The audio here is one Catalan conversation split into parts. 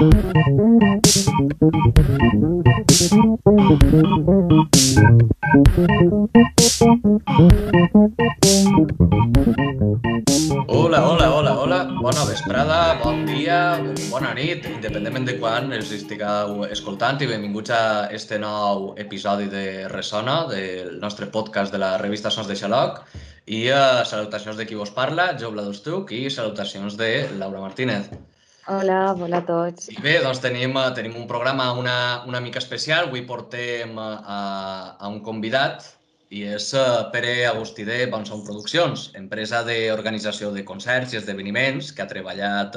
Hola, hola, hola, hola. Bona vesprada, bon dia, bona nit, independentment de quan els estigueu escoltant i benvinguts a este nou episodi de Resona, del nostre podcast de la revista Sons de Xaloc. I uh, salutacions de qui vos parla, Jo Bladostuc, i salutacions de Laura Martínez. Hola, hola a tots. I bé, doncs tenim, eh, tenim un programa una, una mica especial. Avui portem eh, a, a un convidat i és eh, Pere Agustí de Bonson Produccions, empresa d'organització de concerts i esdeveniments que ha treballat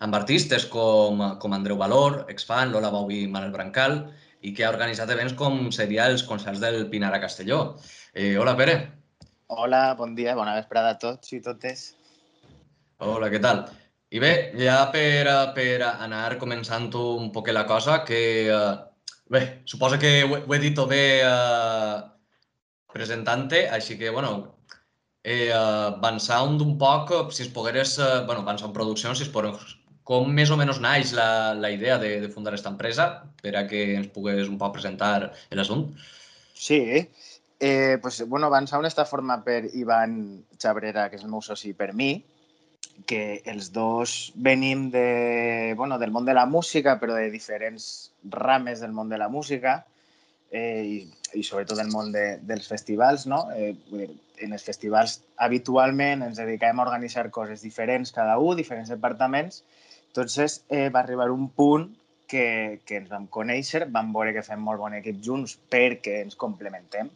amb artistes com, com Andreu Valor, Exfan, Lola Bau i Manel Brancal i que ha organitzat events com seria els concerts del Pinar a Castelló. Eh, hola, Pere. Hola, bon dia, bona vesprada a tots i totes. Hola, què tal? I bé, ja per, per anar començant un poc la cosa, que eh, bé, suposo que ho, ho he dit bé eh, presentant-te, així que, bueno, eh, avançar un, un poc, si es pogueres, eh, bueno, avançar en producció, si es pogués, com més o menys naix la, la idea de, de fundar aquesta empresa, per a que ens pogués un poc presentar l'assumpte? Sí, eh, pues, bueno, avançar està forma per Ivan Xabrera, que és el meu soci, per mi, que els dos venim de, bueno, del món de la música, però de diferents rames del món de la música eh, i, i sobretot del món de, dels festivals. No? Eh, en els festivals habitualment ens dediquem a organitzar coses diferents cada un, diferents departaments. Entonces eh, va arribar un punt que, que ens vam conèixer, vam veure que fem molt bon equip junts perquè ens complementem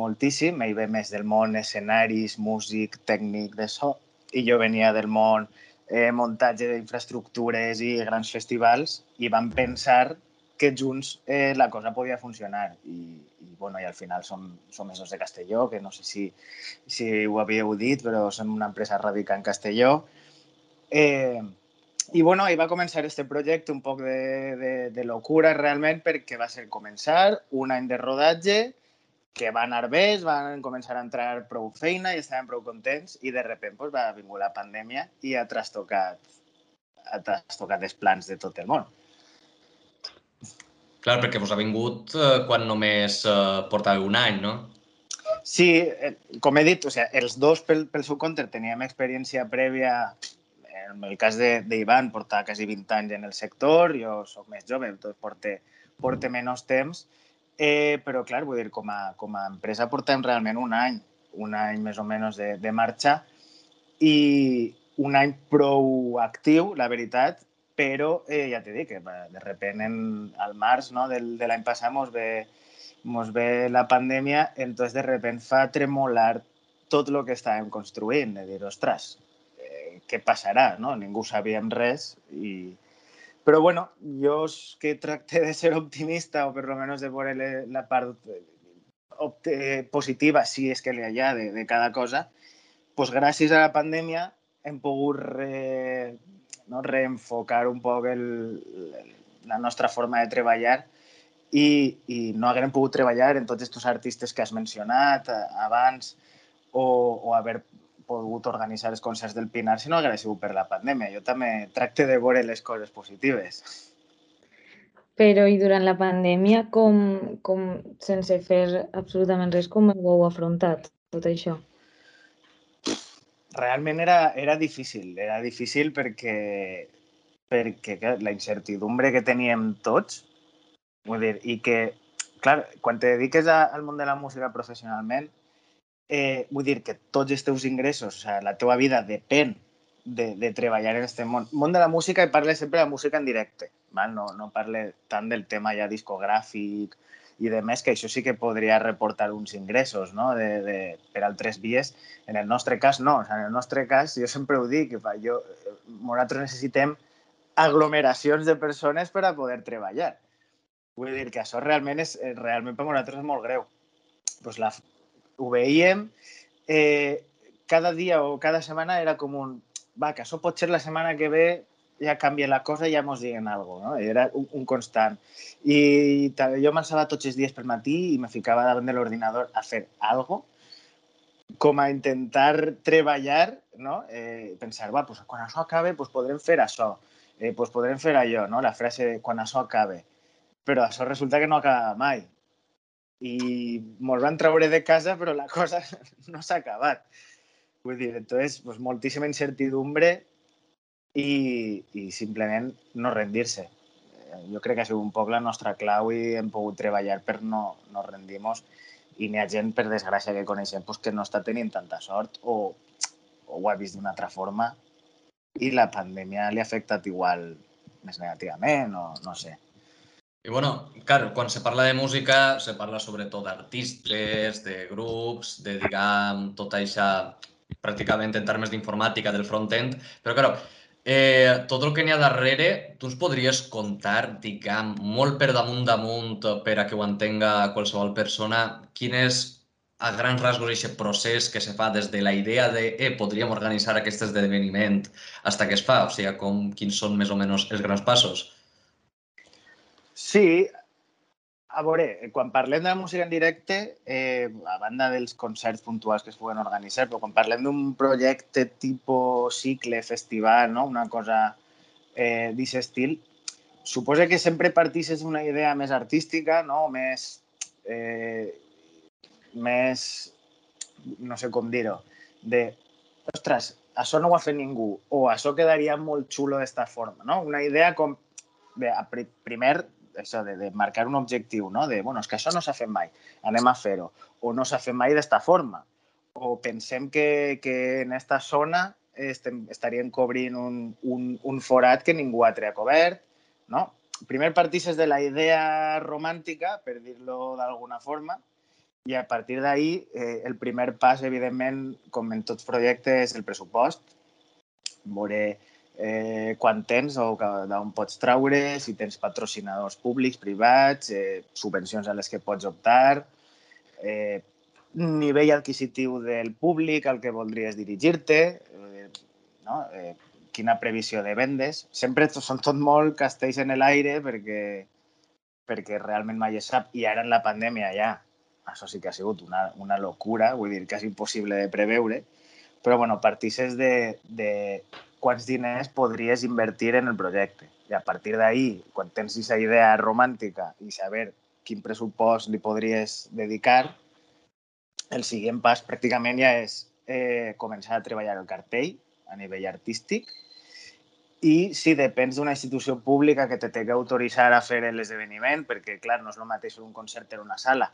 moltíssim. Ell ve més del món escenaris, músic, tècnic de so, i jo venia del món eh, muntatge d'infraestructures i grans festivals i vam pensar que junts eh, la cosa podia funcionar i, i, bueno, i al final som, som esos de Castelló, que no sé si, si ho havíeu dit, però som una empresa radicada en Castelló. Eh, i bueno, ahí va començar este projecte un poc de, de, de locura realment perquè va ser començar un any de rodatge que va anar bé, van començar a entrar prou feina i estaven prou contents i de repente pues, va vingut la pandèmia i ha trastocat, ha trastocat els plans de tot el món. Clar, perquè vos ha vingut eh, quan només eh, portava un any, no? Sí, eh, com he dit, o sea, els dos pel, pel seu compte teníem experiència prèvia en el cas d'Ivan porta quasi 20 anys en el sector, jo sóc més jove, tot porte, porte menys temps, Eh, però, clar, vull dir, com a, com a empresa portem realment un any, un any més o menys de, de marxa i un any prou actiu, la veritat, però eh, ja t'he dit que de repent en, al març no, del, de l'any passat mos ve, mos ve la pandèmia, entonces de repent fa tremolar tot el que estàvem construint, de dir, ostres, eh, què passarà? No? Ningú sabíem res i, però bueno, jo que tracte de ser optimista o per lo menos de veure la part eh, positiva, si és que hi ha de, de cada cosa, pues gràcies a la pandèmia hem pogut re, no, reenfocar un poc el, la nostra forma de treballar i, i no haguem pogut treballar en tots aquests artistes que has mencionat eh, abans o, o haver pogut organitzar els concerts del Pinar si no hagués sigut per la pandèmia. Jo també tracte de veure les coses positives. Però i durant la pandèmia, com, com sense fer absolutament res, com ho heu afrontat, tot això? Realment era, era difícil. Era difícil perquè, perquè la incertidumbre que teníem tots, vull dir, i que, clar, quan te dediques al món de la música professionalment, eh, vull dir que tots els teus ingressos, o sigui, la teva vida depèn de, de treballar en aquest món. Món de la música i parle sempre de música en directe, val? No, no parle tant del tema ja discogràfic i de més, que això sí que podria reportar uns ingressos no? de, de, per altres vies. En el nostre cas, no. O sigui, en el nostre cas, jo sempre ho dic, jo, nosaltres necessitem aglomeracions de persones per a poder treballar. Vull dir que això realment és, realment per nosaltres és molt greu. Pues la, ho veiem, eh, cada dia o cada setmana era com un, va, que això pot ser la setmana que ve ja canvia la cosa i ja mos diguen alguna cosa, no? Era un, un constant. I jo m'alçava tots els dies pel matí i me ficava davant de l'ordinador a fer algo com a intentar treballar, no? Eh, pensar, va, pues, quan això acabe pues, podrem fer això. eh, pues podrem fer allò, no? la frase de quan això acabe. Però això resulta que no acaba mai. I mos van treure de casa, però la cosa no s'ha acabat. Vull dir, entonces, pues, moltíssima incertidumbre i, i simplement no rendir-se. Eh, jo crec que ha sigut un poc la nostra clau i hem pogut treballar per no, no rendir-nos i n'hi ha gent, per desgràcia, que coneixem pues, que no està tenint tanta sort o, o ho ha vist d'una altra forma i la pandèmia li ha afectat igual més negativament o no sé. I bueno, claro, quan se parla de música se parla sobretot d'artistes, de grups, de, diguem, tot això pràcticament en termes d'informàtica del front-end, però claro, eh, tot el que n'hi ha darrere, tu ens podries contar, diguem, molt per damunt damunt per a que ho entenga qualsevol persona, quin és a grans rasgos aquest procés que se fa des de la idea de eh, podríem organitzar aquest esdeveniment fins que es fa? O sigui, com, quins són més o menys els grans passos? Sí, a veure, quan parlem de la música en directe, eh, a banda dels concerts puntuals que es poden organitzar, però quan parlem d'un projecte tipus cicle, festival, no? una cosa eh, d'aquest estil, suposa que sempre partisses d'una idea més artística, no? més eh, més, no sé com dir-ho, de, ostres, això no ho ha fet ningú, o això quedaria molt xulo d'esta forma, no? Una idea com, de, primer, això de, de marcar un objectiu, no? De, bueno, és que això no s'ha fet mai, anem a fer-ho, o no s'ha fet mai d'esta forma, o pensem que, que en esta zona estem, estaríem cobrint un, un, un forat que ningú altre ha cobert, no? Primer partisses de la idea romàntica, per dir-lo d'alguna forma, i a partir d'ahir, eh, el primer pas, evidentment, com en tots projectes, el pressupost. Veure eh, quan tens o d'on pots traure, si tens patrocinadors públics, privats, eh, subvencions a les que pots optar, eh, nivell adquisitiu del públic al que voldries dirigir-te, eh, no? eh, quina previsió de vendes. Sempre són tot molt castells en l'aire perquè, perquè realment mai es sap. I ara en la pandèmia ja això sí que ha sigut una, una locura, vull dir, és impossible de preveure, però bueno, partisses de, de quants diners podries invertir en el projecte. I a partir d'ahir, quan tens aquesta idea romàntica i saber quin pressupost li podries dedicar, el següent pas pràcticament ja és eh, començar a treballar el cartell a nivell artístic i si depens d'una institució pública que te té que autoritzar a fer l'esdeveniment, perquè, clar, no és el mateix un concert en una sala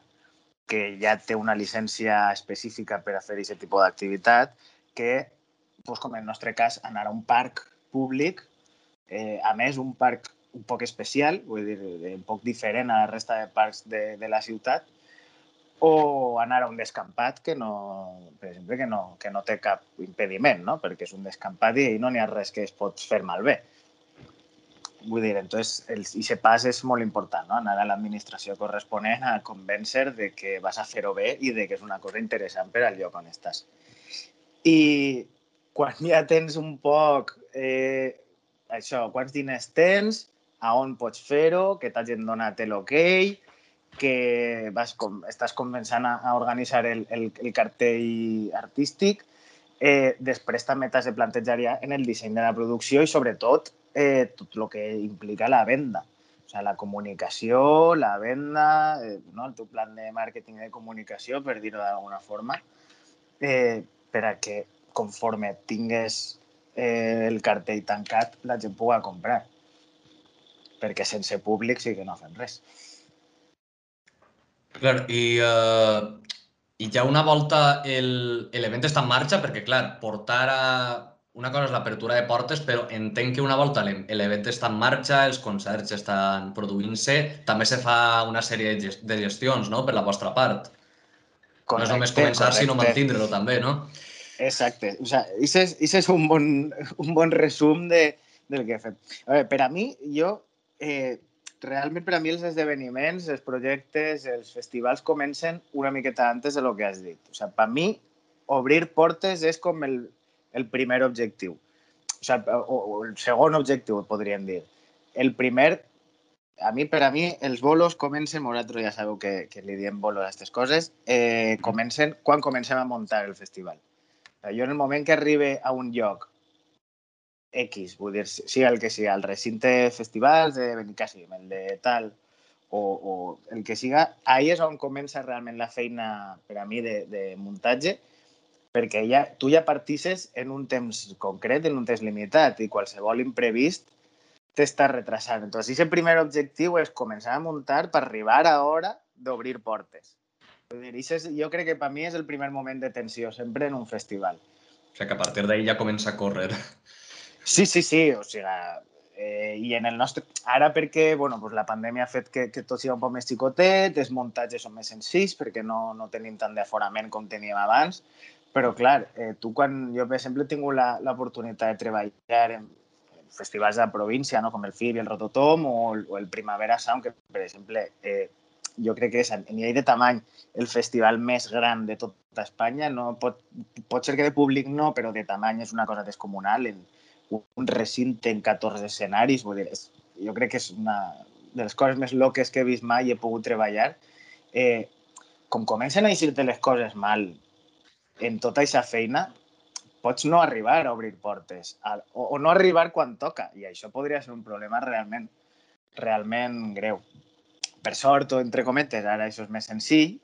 que ja té una llicència específica per a fer aquest tipus d'activitat, que, doncs, com en el nostre cas, anar a un parc públic, eh, a més, un parc un poc especial, vull dir, un poc diferent a la resta de parcs de, de la ciutat, o anar a un descampat que no, per exemple, que no, que no té cap impediment, no? perquè és un descampat i no n'hi ha res que es pot fer malbé. Vull dir, entonces, el, ese pas és molt important, no? anar a l'administració corresponent a convèncer de que vas a fer-ho bé i de que és una cosa interessant per al lloc on estàs. I quan ja tens un poc eh, això, quants diners tens, a on pots fer-ho, que t'hagin donat l'ok, que vas com, estàs començant a, a organitzar el, el, el cartell artístic, eh, després també t'has de plantejar ja en el disseny de la producció i sobretot eh, tot el que implica la venda. O sea, la comunicació, la venda, eh, no? el teu plan de màrqueting i de comunicació, per dir-ho d'alguna forma, eh, per a que conforme tingués eh, el cartell tancat la gent pugui comprar. Perquè sense públic sí que no fem res. Clar, i, uh, i ja una volta l'event està en marxa, perquè clar, portar a una cosa és l'apertura de portes, però entenc que una volta l'event està en marxa, els concerts estan produint-se, també se fa una sèrie de gestions no? per la vostra part. Correcte, no és només començar, correcte. sinó mantindre-lo també, no? Exacte. O sea, és, és un, bon, un bon resum de, del que he. A veure, per a mi, jo, eh, realment per a mi els esdeveniments, els projectes, els festivals comencen una miqueta antes de lo que has dit. O sea, per mi, obrir portes és com el, el primer objectiu. O, sigui, o, o el segon objectiu, podríem dir. El primer, a mi, per a mi, els bolos comencen, vosaltres ja sabeu que, que li diem bolos a aquestes coses, eh, comencen quan comencem a muntar el festival. Jo en el moment que arribe a un lloc X, vull dir, sigui el que sigui, el recinte festivals de Benicàssim, el de tal, o, o el que siga, ahí és on comença realment la feina, per a mi, de, de muntatge, perquè ja, tu ja partisses en un temps concret, en un temps limitat, i qualsevol imprevist t'està retrasant. Entonces, ese primer objectiu és començar a muntar per arribar a hora d'obrir portes. Ese és, jo crec que per mi és el primer moment de tensió, sempre en un festival. O sea que a partir d'ahí ja comença a córrer. Sí, sí, sí, o sigui, eh, i en el nostre... Ara perquè bueno, pues la pandèmia ha fet que, que tot sigui un poc més xicotet, els muntatges són més senzills perquè no, no tenim tant d'aforament com teníem abans, però clar, eh, tu quan... Jo, per exemple, he tingut l'oportunitat de treballar en festivals de província, no? com el FIB i el Rototom o o el Primavera Sound, que, per exemple, eh, jo crec que és a nivell de tamany el festival més gran de tota Espanya. No pot, pot ser que de públic no, però de tamany és una cosa descomunal. En, un recinte en 14 escenaris, vull dir, és, jo crec que és una de les coses més loques que he vist mai i he pogut treballar. Eh, com comencen a eixir-te les coses mal en tota aquesta feina, pots no arribar a obrir portes a, o, o no arribar quan toca i això podria ser un problema realment realment greu. Per sort, o entre cometes, ara això és més senzill,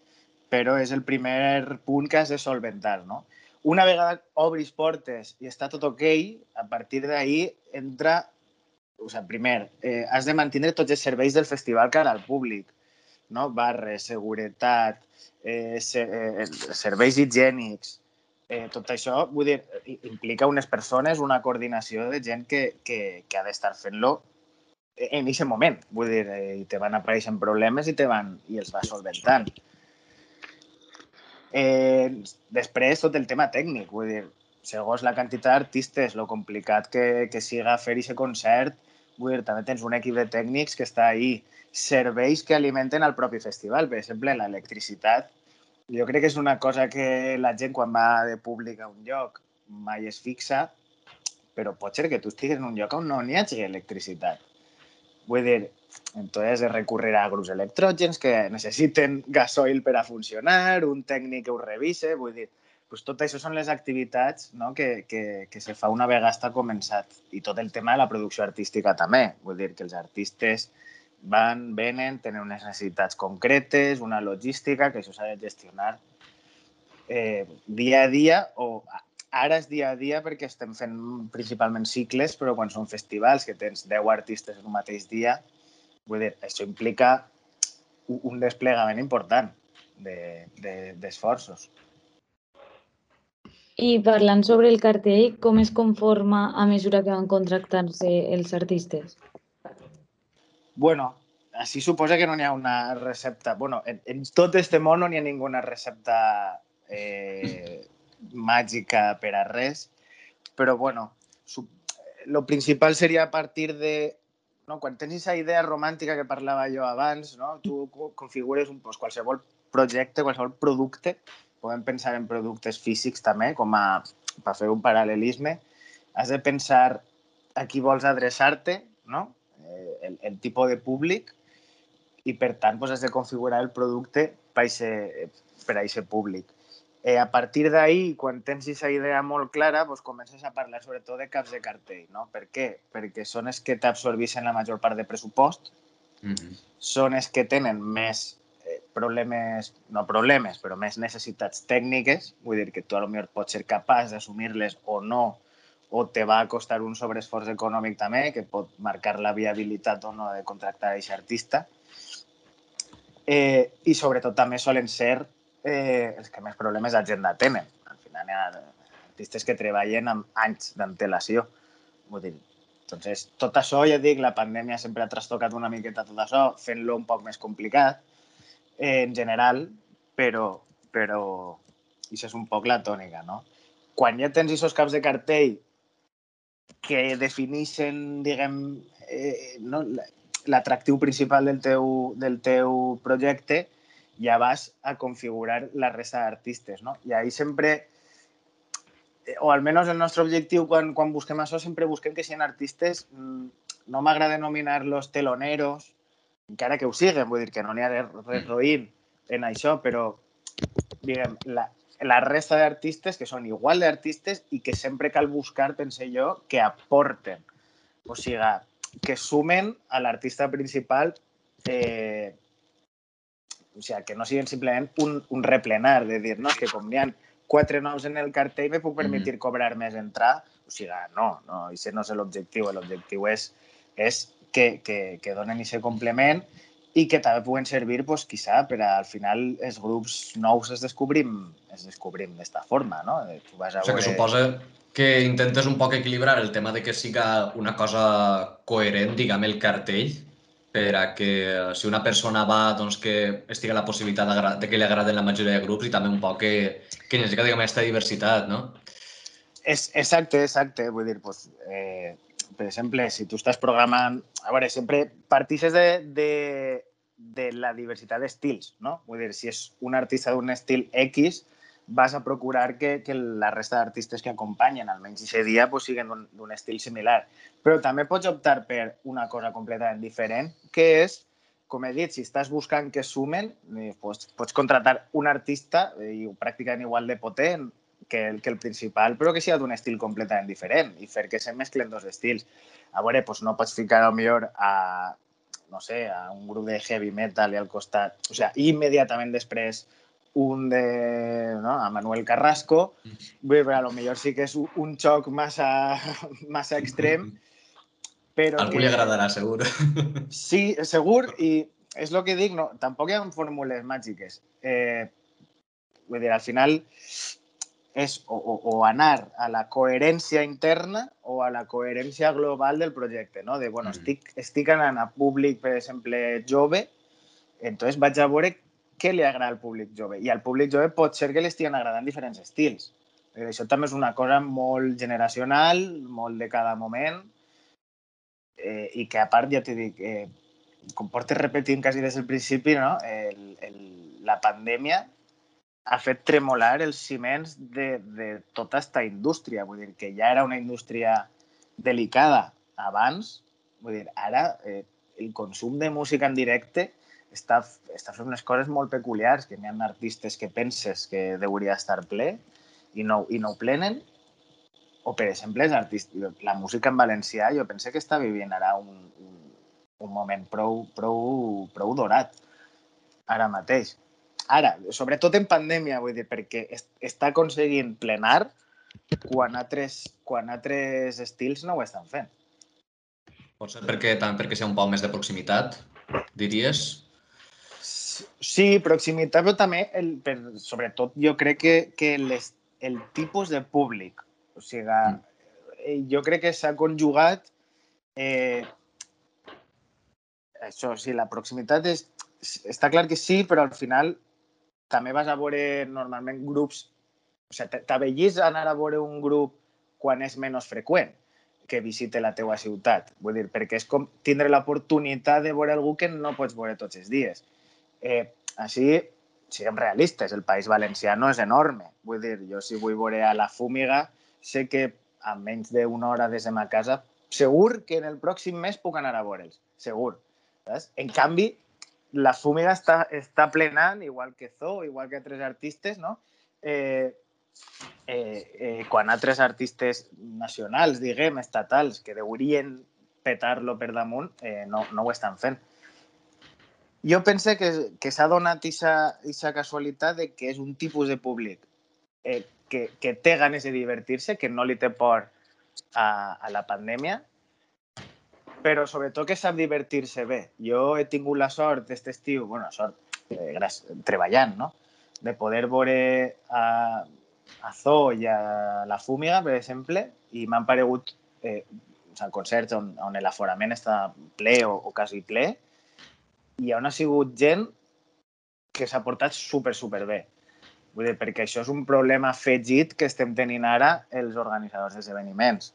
però és el primer punt que has de solventar, no? Una vegada obris portes i està tot ok, a partir d'ahir entra... O sigui, primer, eh, has de mantenir tots els serveis del festival cara al públic, no? Barres, seguretat, eh, se, eh, serveis higiènics, eh, tot això, vull dir, implica unes persones, una coordinació de gent que, que, que ha d'estar fent-lo en aquest moment. Vull dir, eh, te van apareixent problemes i, te van, i els va solventant. Eh, després, tot el tema tècnic, vull dir, segons la quantitat d'artistes, lo complicat que, que siga fer aquest concert, vull dir, també tens un equip de tècnics que està ahí, serveis que alimenten el propi festival, per exemple, l'electricitat. Jo crec que és una cosa que la gent quan va de públic a un lloc mai es fixa, però pot ser que tu estiguis en un lloc on no n'hi hagi electricitat. Vull dir, entonces de recurrir a grups electrògens que necessiten gasoil per a funcionar, un tècnic que ho revise, vull dir, pues tot això són les activitats no? que, que, que se fa una vegada està començat. I tot el tema de la producció artística també. Vull dir que els artistes van, venen, tenen unes necessitats concretes, una logística, que això s'ha de gestionar eh, dia a dia o ara és dia a dia perquè estem fent principalment cicles, però quan són festivals que tens 10 artistes en un mateix dia, Vull dir, això implica un desplegament important d'esforços. De, de, I parlant sobre el cartell, com es conforma a mesura que van contractant-se els artistes? Bueno, així suposa que no n'hi ha una recepta. Bueno, en, en tot este món no n'hi ha ninguna recepta eh, màgica per a res, però bueno, lo principal seria a partir de no? quan tens aquesta idea romàntica que parlava jo abans, no? tu configures un, pues, qualsevol projecte, qualsevol producte, podem pensar en productes físics també, com a, per fer un paral·lelisme, has de pensar a qui vols adreçar-te, no? Eh, el, el tipus de públic, i per tant pues, has de configurar el producte per a aquest públic. Eh, a partir d'ahir, quan tens aquesta idea molt clara, doncs comences a parlar sobretot de caps de cartell. No? Per què? Perquè són els que t'absorbeixen la major part de pressupost, mm -hmm. són els que tenen més eh, problemes, no problemes, però més necessitats tècniques, vull dir que tu potser pots ser capaç d'assumir-les o no, o te va a costar un sobreesforç econòmic també, que pot marcar la viabilitat o no de contractar a aquest artista. Eh, I sobretot també solen ser eh, els que més problemes d'agenda tenen. Al final hi ha artistes que treballen amb anys d'antelació. Vull dir, entonces, tot això, ja dic, la pandèmia sempre ha trastocat una miqueta tot això, fent-lo un poc més complicat, eh, en general, però, però això és un poc la tònica, no? Quan ja tens aquests caps de cartell que defineixen, diguem, eh, no, l'atractiu principal del teu, del teu projecte, ja vas a configurar la resta d'artistes, no? I ahí sempre, eh, o almenys el nostre objectiu quan, quan busquem això, sempre busquem que siguin artistes, mm, no m'agrada denominar-los teloneros, encara que ho siguen, vull dir que no n'hi ha res roïn en això, però diguem, la, la resta d'artistes que són igual d'artistes i que sempre cal buscar, pense jo, que aporten. O sigui, que sumen a l'artista principal eh, o sigui, que no siguin simplement un, un replenar, de dir, no, és que com n'hi ha quatre nous en el cartell me puc permetre mm -hmm. cobrar més entrar. O sigui, no, no, i no és l'objectiu. L'objectiu és, és que, que, que donen aquest complement i que també puguen servir, pues, quizá, per a, al final els grups nous es descobrim, es descobrim d'esta forma, no? Tu vas a o sigui, veure... que suposa que intentes un poc equilibrar el tema de que siga una cosa coherent, diguem, el cartell, per a que eh, si una persona va, doncs que estigui la possibilitat de, que li agraden la majoria de grups i també un poc que, que necessita, diguem, aquesta diversitat, no? És, exacte, exacte. Vull dir, pues, eh, per exemple, si tu estàs programant... A veure, sempre partisses de, de, de la diversitat d'estils, no? Vull dir, si és un artista d'un estil X, vas a procurar que, que la resta d'artistes que acompanyen, almenys aquest dia, pues, siguin d'un estil similar. Però també pots optar per una cosa completament diferent, que és, com he dit, si estàs buscant que sumen, eh, pues, pots contratar un artista eh, pràcticament igual de potent que el, que el principal, però que sigui d'un estil completament diferent i fer que se mesclen dos estils. A veure, pues, no pots ficar a millor a, no sé, a un grup de heavy metal i al costat, o sigui, immediatament després un de ¿no? a Manuel Carrasco, bé, a lo millor sí que és un xoc massa, massa extrem, però Algú que... li agradarà, segur. Sí, segur, i és el que dic, no, tampoc hi ha fórmules màgiques. Eh, vull dir, al final és o, o, o anar a la coherència interna o a la coherència global del projecte, no? De, bueno, mm. estic, estic anant a públic, per exemple, jove, entonces vaig a veure què li agrada al públic jove. I al públic jove pot ser que li estiguen agradant diferents estils. Això també és una cosa molt generacional, molt de cada moment, eh, i que a part, ja t'he dit, eh, com portes repetint quasi des del principi, no? el, el, la pandèmia ha fet tremolar els ciments de, de tota aquesta indústria. Vull dir, que ja era una indústria delicada abans, vull dir, ara eh, el consum de música en directe està, està fent unes coses molt peculiars, que n'hi ha artistes que penses que hauria estar ple i no, i no ho plenen, o, per exemple, artistes, la música en valencià, jo pense que està vivint ara un, un, moment prou, prou, prou dorat, ara mateix. Ara, sobretot en pandèmia, vull dir, perquè està aconseguint plenar quan altres, quan altres estils no ho estan fent. Pot ser perquè, també perquè sigui un poc més de proximitat, diries? Sí, proximitat, però també, el, per, sobretot, jo crec que, que les, el tipus de públic, o sigui, mm. jo crec que s'ha conjugat eh, això, sí, la proximitat és, està clar que sí, però al final també vas a veure normalment grups, o sigui, t'avellis anar a veure un grup quan és menys freqüent que visite la teua ciutat. Vull dir, perquè és com tindre l'oportunitat de veure algú que no pots veure tots els dies. Eh, així, siguem realistes, el País Valencià no és enorme. Vull dir, jo si vull veure a la Fúmiga, sé que a menys d'una hora des de ma casa, segur que en el pròxim mes puc anar a veure'ls, segur. Saps? En canvi, la Fúmiga està, està plenant, igual que Zo, igual que altres artistes, no? Eh, eh, eh, quan altres artistes nacionals, diguem, estatals, que deurien petar-lo per damunt, eh, no, no ho estan fent. Jo pense que, que s'ha donat aquesta casualitat de que és un tipus de públic eh, que, que té ganes de divertir-se, que no li té por a, a la pandèmia, però sobretot que sap divertir-se bé. Jo he tingut la sort d'aquest estiu, bueno, sort, eh, treballant, no? de poder veure a, a Zo i a la Fúmiga, per exemple, i m'han paregut eh, concerts on, on l'aforament està ple o, o quasi ple, i on ha sigut gent que s'ha portat super, super bé. Vull dir, perquè això és un problema afegit que estem tenint ara els organitzadors d'esdeveniments,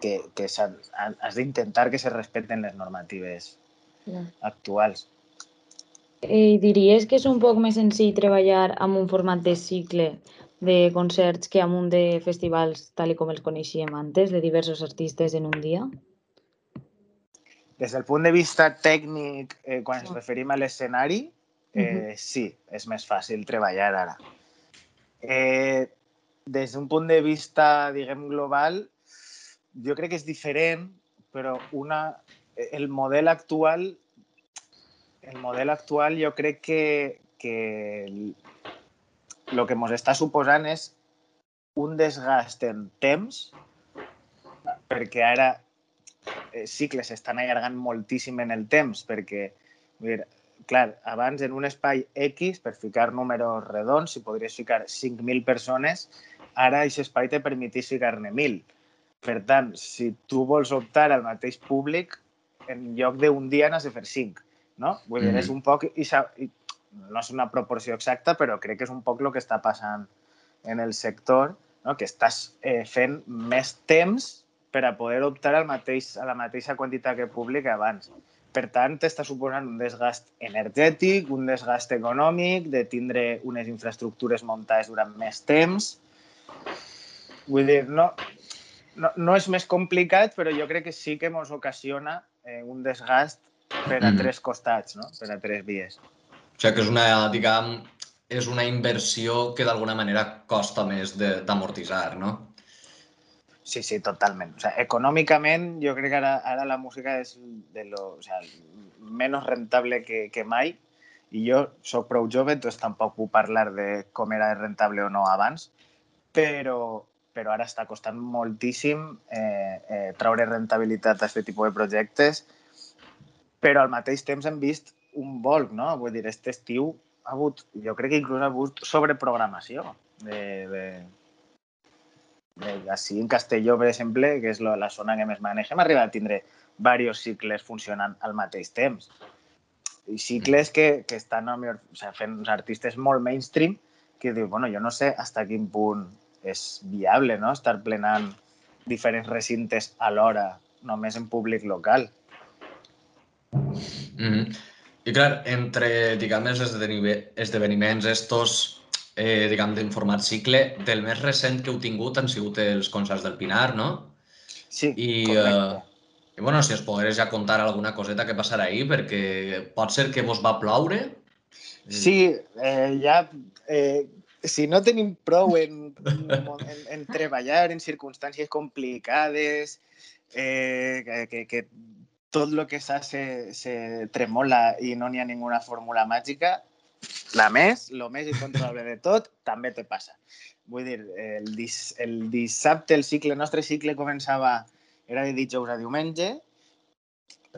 que, que has d'intentar que se respecten les normatives no. actuals. I diries que és un poc més senzill treballar amb un format de cicle de concerts que amb un de festivals tal com els coneixíem antes, de diversos artistes en un dia? Des del punt de vista tècnic, eh, quan ens referim a l'escenari, eh, sí, és més fàcil treballar ara. Eh, des d'un punt de vista, diguem, global, jo crec que és diferent, però una, el model actual el model actual jo crec que, que el que ens està suposant és un desgast en temps, perquè ara cicles s'estan allargant moltíssim en el temps, perquè, dir, clar, abans en un espai X, per ficar números redons, si podries ficar 5.000 persones, ara aquest espai te permetís ficar-ne 1.000. Per tant, si tu vols optar al mateix públic, en lloc d'un dia n'has de fer 5, no? Vull dir, mm. és un poc... I, i, no és una proporció exacta, però crec que és un poc el que està passant en el sector, no? que estàs eh, fent més temps per a poder optar al mateix, a la mateixa quantitat que públic abans. Per tant, t'està suposant un desgast energètic, un desgast econòmic, de tindre unes infraestructures muntades durant més temps. Vull dir, no, no, no és més complicat, però jo crec que sí que ens ocasiona eh, un desgast per a mm. tres costats, no? per a tres vies. O sigui que és una, diguem, és una inversió que d'alguna manera costa més d'amortitzar, no? Sí, sí, totalment. O sea, econòmicament, jo crec que ara, ara la música és de lo, o sea, menys rentable que, que mai i jo sóc prou jove, doncs tampoc puc parlar de com era rentable o no abans, però, però ara està costant moltíssim eh, eh, treure rentabilitat a aquest tipus de projectes, però al mateix temps hem vist un volc, no? Vull dir, aquest estiu ha hagut, jo crec que inclús ha hagut sobreprogramació de, de, així en Castelló, per exemple, que és la, zona que més manegem, arriba a tindre diversos cicles funcionant al mateix temps. I cicles que, que estan o sigui, fent uns artistes molt mainstream que diu, bueno, jo no sé fins quin punt és viable no? estar plenant diferents recintes alhora, només en públic local. Mm -hmm. I clar, entre, diguem, els esdeveniments estos eh, diguem, en format cicle, del més recent que heu tingut han sigut els concerts del Pinar, no? Sí, I, correcte. Eh, I, bueno, si es pogués ja contar alguna coseta que passarà ahir, perquè pot ser que vos va ploure. Sí, eh, ja... Eh, si no tenim prou en, en, en treballar en circumstàncies complicades, eh, que, que, que tot el que s'ha se, se tremola i no n'hi ha ninguna fórmula màgica, la més, el més incontrolable de tot, també te passa. Vull dir, el, dis, el dissabte, el cicle, el nostre cicle començava, era de dijous a diumenge,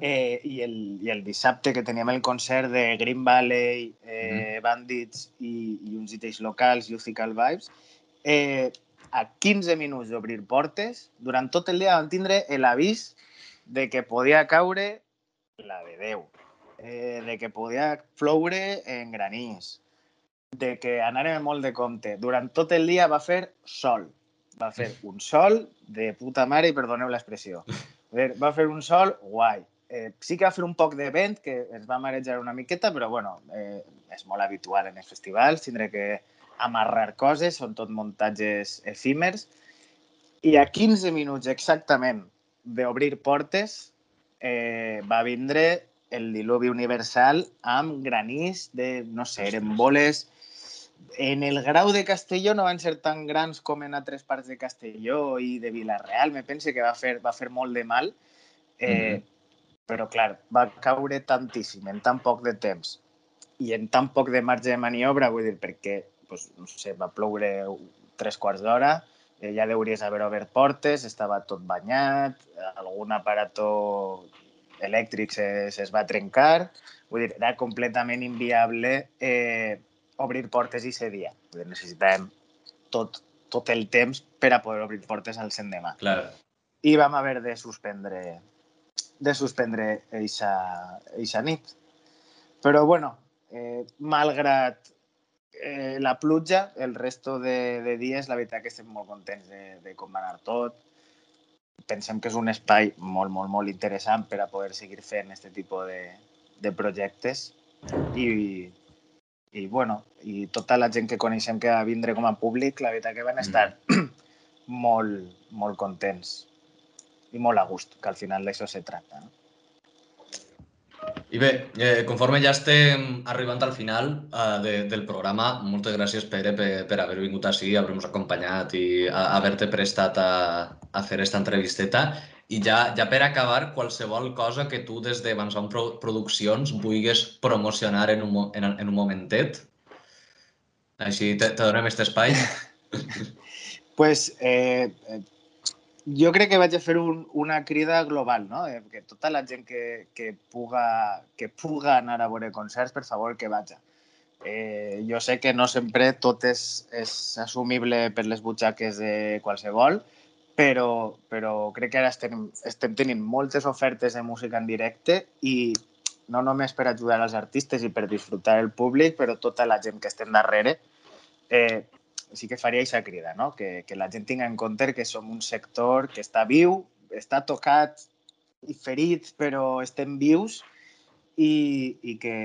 eh, i, el, i el dissabte que teníem el concert de Green Valley, eh, mm. Bandits i, i uns DJs locals, Youthicall Vibes, eh, a 15 minuts d'obrir portes, durant tot el dia vam tindre l'avís de que podia caure la de Déu eh, de que podia ploure en granís, de que anàrem molt de compte. Durant tot el dia va fer sol. Va fer un sol de puta mare, i perdoneu l'expressió. Va fer un sol guai. Eh, sí que va fer un poc de vent, que ens va marejar una miqueta, però bueno, eh, és molt habitual en els festivals, tindré que amarrar coses, són tot muntatges efímers. I a 15 minuts exactament d'obrir portes eh, va vindre el diluvi universal amb granís de, no sé, eren boles... En el grau de Castelló no van ser tan grans com en altres parts de Castelló i de Vilareal. Me pense que va fer, va fer molt de mal. Eh, mm -hmm. Però, clar, va caure tantíssim en tan poc de temps i en tan poc de marge de maniobra, vull dir, perquè, pues, no sé, va ploure tres quarts d'hora, eh, ja deuries haver obert portes, estava tot banyat, algun aparató elèctric es, es va trencar, vull dir, era completament inviable eh, obrir portes i ser dia. Vull dir, necessitàvem tot, tot el temps per a poder obrir portes al Sendemà. Clar. I vam haver de suspendre de suspendre eixa, eixa nit. Però, bueno, eh, malgrat eh, la pluja, el resto de, de dies, la veritat que estem molt contents de, de com va anar tot pensem que és un espai molt, molt, molt interessant per a poder seguir fent aquest tipus de, de projectes i, i, bueno, i tota la gent que coneixem que va vindre com a públic, la veritat que van estar mm. molt, molt contents i molt a gust, que al final d'això se tracta. No? I bé, eh, conforme ja estem arribant al final eh, de, del programa, moltes gràcies, Pere, per, per haver vingut així, haver-nos acompanyat i haver-te prestat a, a fer aquesta entrevisteta. I ja, ja per acabar, qualsevol cosa que tu des de Vanson Produccions vulguis promocionar en un, en, en un momentet. Així te, te donem aquest espai. pues, eh, jo crec que vaig a fer un, una crida global, no? Eh, que tota la gent que, que, puga, que puga anar a veure concerts, per favor, que vagi. Eh, jo sé que no sempre tot és, és assumible per les butxaques de qualsevol, però, però crec que ara estem, estem tenint moltes ofertes de música en directe i no només per ajudar els artistes i per disfrutar el públic, però tota la gent que estem darrere eh, sí que faria aquesta crida, no? que, que la gent tinga en compte que som un sector que està viu, està tocat i ferit, però estem vius i, i que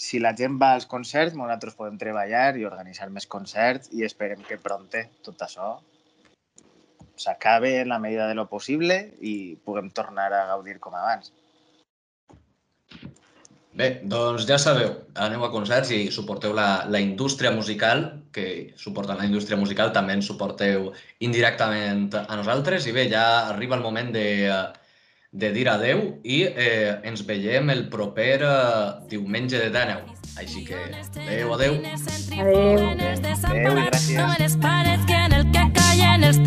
si la gent va als concerts, nosaltres podem treballar i organitzar més concerts i esperem que pronte tot això s'acabe en la medida de lo possible i puguem tornar a gaudir com abans. Bé, doncs ja sabeu, aneu a concerts i suporteu la, la indústria musical, que suporten la indústria musical, també ens suporteu indirectament a nosaltres. I bé, ja arriba el moment de, de dir adeu i eh, ens veiem el proper eh, diumenge de 10 Així que adeu, adeu. Adeu. Adeu i gràcies. callen els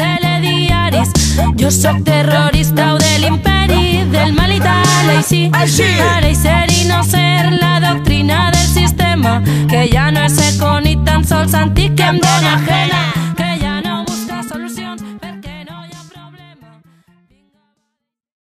telediaris. Jo sóc terrorista o de l'imperi, del mal i tal, així. Així. Ara i ser i no ser la doctrina del sistema, que ja no és eco ni tan sols antic que em dóna ajena.